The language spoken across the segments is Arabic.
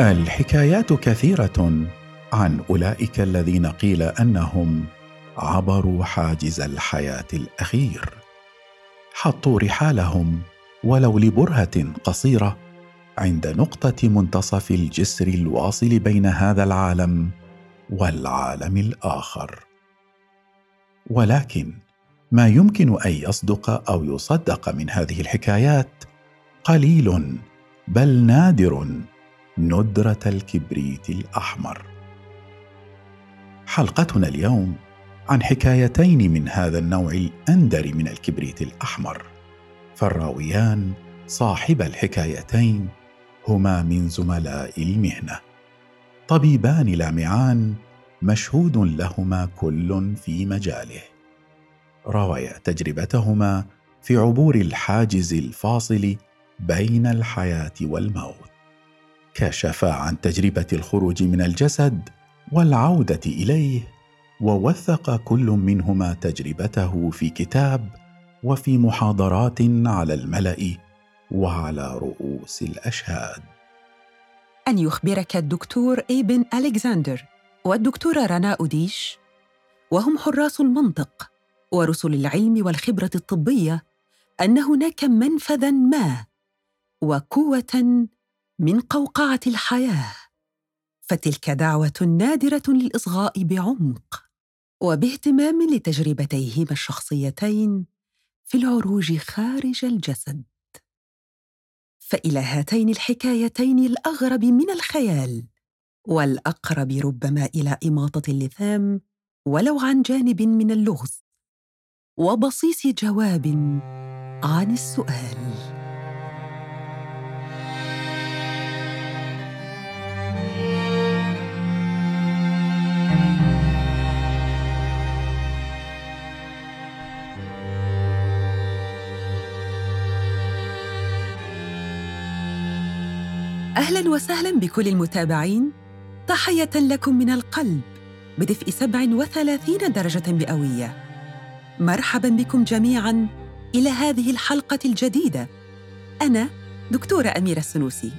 الحكايات كثيرة عن أولئك الذين قيل أنهم عبروا حاجز الحياة الأخير. حطوا رحالهم ولو لبرهة قصيرة عند نقطة منتصف الجسر الواصل بين هذا العالم والعالم الآخر. ولكن ما يمكن أن يصدق أو يصدق من هذه الحكايات قليل بل نادر. ندره الكبريت الاحمر. حلقتنا اليوم عن حكايتين من هذا النوع الأندر من الكبريت الأحمر. فالراويان صاحب الحكايتين هما من زملاء المهنة. طبيبان لامعان مشهود لهما كل في مجاله. رويا تجربتهما في عبور الحاجز الفاصل بين الحياة والموت. كشفا عن تجربة الخروج من الجسد والعودة إليه ووثق كل منهما تجربته في كتاب وفي محاضرات على الملأ وعلى رؤوس الأشهاد. أن يخبرك الدكتور إيبن الكسندر والدكتورة رنا أوديش وهم حراس المنطق ورسل العلم والخبرة الطبية أن هناك منفذا ما وقوة من قوقعة الحياة. فتلك دعوة نادرة للإصغاء بعمق وباهتمام لتجربتيهما الشخصيتين في العروج خارج الجسد. فإلى هاتين الحكايتين الأغرب من الخيال والأقرب ربما إلى إماطة اللثام ولو عن جانب من اللغز وبصيص جواب عن السؤال. أهلا وسهلا بكل المتابعين. تحية لكم من القلب بدفء 37 درجة مئوية. مرحبا بكم جميعا إلى هذه الحلقة الجديدة. أنا دكتورة أميرة السنوسي.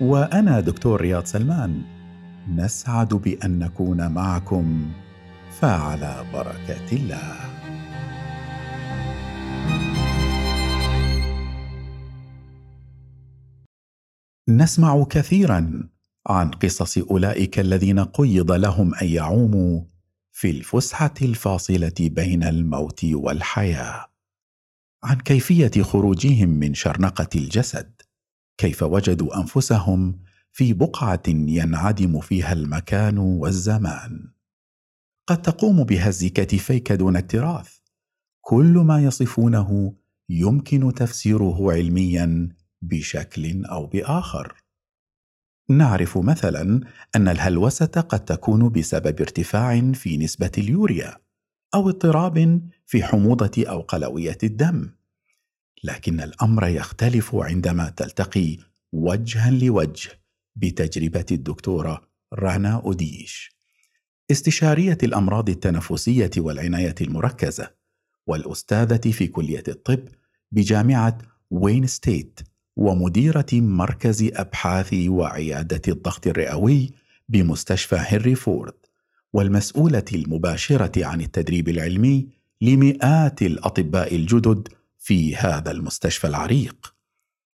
وأنا دكتور رياض سلمان. نسعد بأن نكون معكم فعلى بركة الله. نسمع كثيرا عن قصص أولئك الذين قيض لهم أن يعوموا في الفسحة الفاصلة بين الموت والحياة. عن كيفية خروجهم من شرنقة الجسد. كيف وجدوا أنفسهم في بقعة ينعدم فيها المكان والزمان. قد تقوم بهز كتفيك دون اكتراث كل ما يصفونه يمكن تفسيره علميا بشكل أو بآخر. نعرف مثلا أن الهلوسة قد تكون بسبب ارتفاع في نسبة اليوريا أو اضطراب في حموضة أو قلوية الدم. لكن الأمر يختلف عندما تلتقي وجها لوجه بتجربة الدكتورة رانا أوديش. استشارية الأمراض التنفسية والعناية المركزة والأستاذة في كلية الطب بجامعة وين ستيت ومديرة مركز أبحاث وعيادة الضغط الرئوي بمستشفى هنري فورد والمسؤولة المباشرة عن التدريب العلمي لمئات الأطباء الجدد في هذا المستشفى العريق.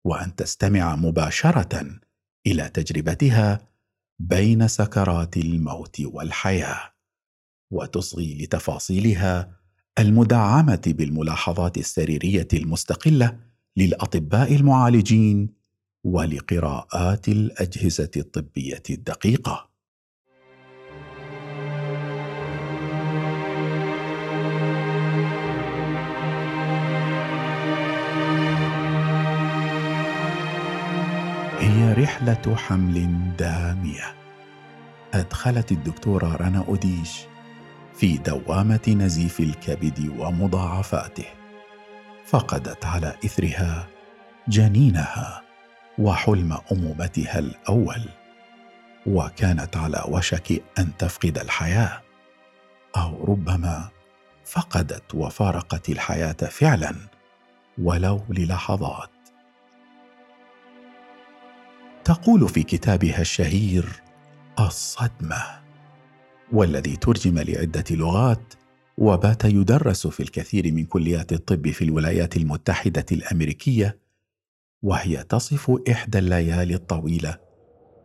وأن تستمع مباشرة إلى تجربتها بين سكرات الموت والحياة وتصغي لتفاصيلها المدعمة بالملاحظات السريرية المستقلة للأطباء المعالجين ولقراءات الأجهزة الطبية الدقيقة. هي رحلة حمل دامية. أدخلت الدكتورة رنا أوديش في دوامة نزيف الكبد ومضاعفاته. فقدت على إثرها جنينها وحلم أمومتها الأول وكانت على وشك أن تفقد الحياة أو ربما فقدت وفارقت الحياة فعلا ولو للحظات. تقول في كتابها الشهير الصدمة والذي ترجم لعدة لغات وبات يدرس في الكثير من كليات الطب في الولايات المتحدة الأمريكية وهي تصف إحدى الليالي الطويلة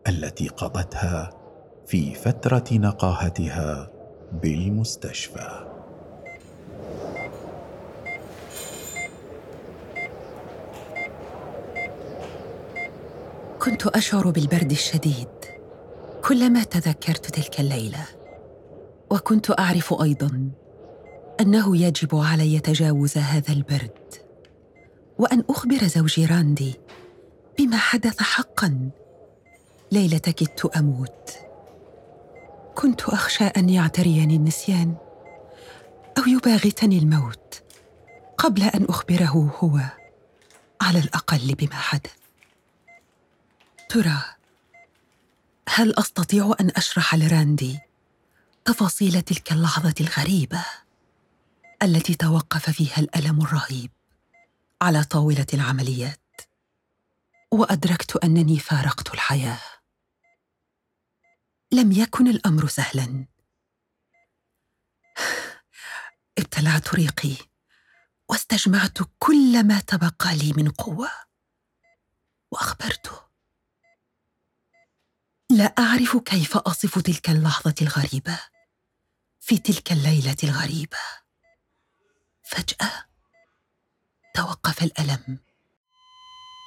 التي قضتها في فترة نقاهتها بالمستشفى. كنت أشعر بالبرد الشديد كلما تذكرت تلك الليلة وكنت أعرف أيضا أنه يجب علي تجاوز هذا البرد. وأن أخبر زوجي راندي بما حدث حقا. ليله كدت أموت. كنت أخشى أن يعتريني النسيان أو يباغتني الموت قبل أن أخبره هو على الأقل بما حدث. ترى هل أستطيع أن أشرح لراندي تفاصيل تلك اللحظة الغريبة؟ التي توقف فيها الألم الرهيب على طاولة العمليات وأدركت أنني فارقت الحياة. لم يكن الأمر سهلا. ابتلعت ريقي واستجمعت كل ما تبقى لي من قوة وأخبرته. لا أعرف كيف أصف تلك اللحظة الغريبة في تلك الليلة الغريبة. فجأة توقف الألم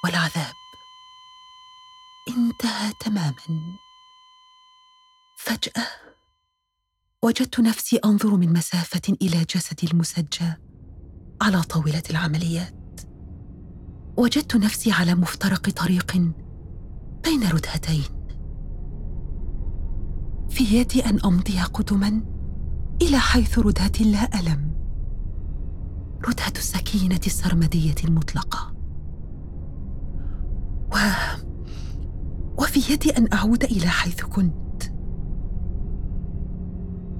والعذاب. انتهى تماما. فجأة وجدت نفسي أنظر من مسافة إلى جسدي المسجى على طاولة العمليات. وجدت نفسي على مفترق طريق بين ردهتين. في يدي أن أمضي قدما إلى حيث ردهه لا ألم. ردهه السكينة السرمدية المطلقة. و وفي يدي أن أعود إلى حيث كنت.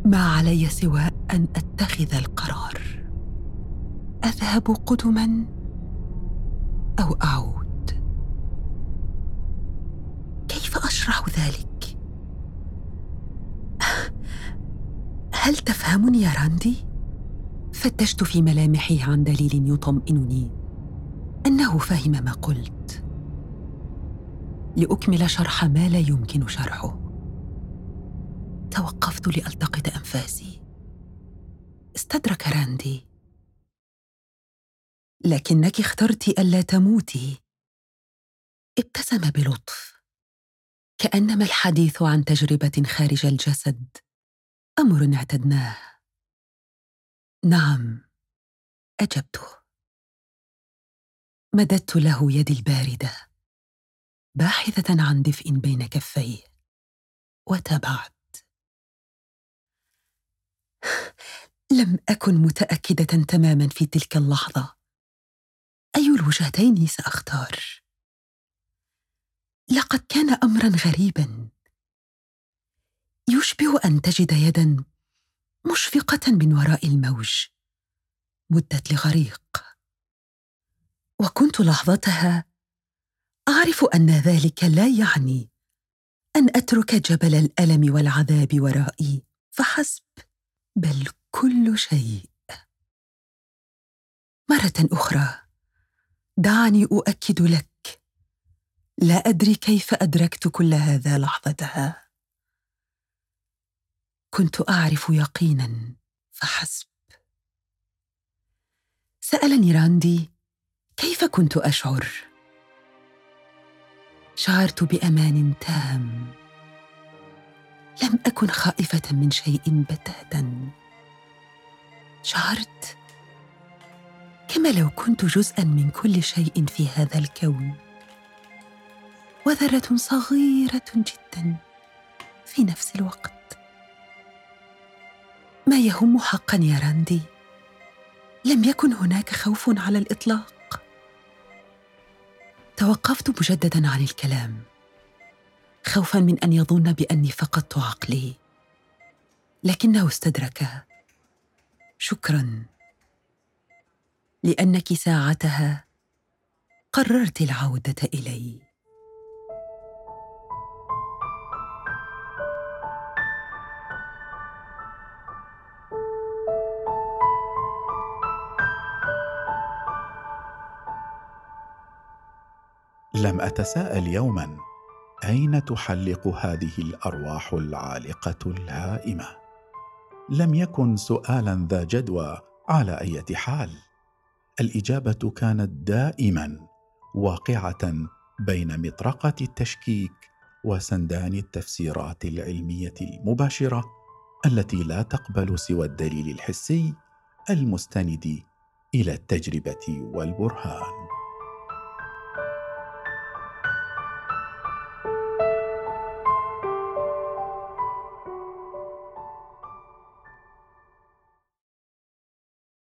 ما علي سوى أن أتخذ القرار؟ أذهب قدما أو أعود؟ كيف أشرح ذلك؟ هل تفهمني يا راندي؟ فتشت في ملامحه عن دليل يطمئنني أنه فهم ما قلت. لأكمل شرح ما لا يمكن شرحه. توقفت لألتقط أنفاسي. استدرك راندي. لكنك اخترت ألا تموتي. ابتسم بلطف. كأنما الحديث عن تجربة خارج الجسد أمر اعتدناه. نعم أجبته. مددت له يدي الباردة باحثة عن دفء بين كفيه. وتابعت. لم أكن متأكدة تماما في تلك اللحظة. أي الوجهتين سأختار. لقد كان امرا غريبا. يشبه أن تجد يدا مشفقة من وراء الموج. مدت لغريق. وكنت لحظتها أعرف أن ذلك لا يعني أن أترك جبل الألم والعذاب ورائي. فحسب. بل كل شيء. مرة أخرى. دعني أؤكد لك. لا أدري كيف أدركت كل هذا لحظتها. كنت أعرف يقينا فحسب. سألني راندي كيف كنت أشعر؟ شعرت بأمان تام. لم أكن خائفة من شيء بتاتا. شعرت كما لو كنت جزءا من كل شيء في هذا الكون. وذرة صغيرة جدا في نفس الوقت. ما يهم حقا يا راندي؟ لم يكن هناك خوف على الإطلاق. توقفت مجددا عن الكلام خوفا من أن يظن بأني فقدت عقلي. لكنه استدرك. شكرا. لأنك ساعتها قررت العودة إلي. لم أتساءل يوما أين تحلق هذه الأرواح العالقة الهائمه لم يكن سؤالا ذا جدوى على اي حال. الإجابة كانت دائما واقعة بين مطرقة التشكيك وسندان التفسيرات العلمية المباشرة التي لا تقبل سوى الدليل الحسي المستند إلى التجربة والبرهان.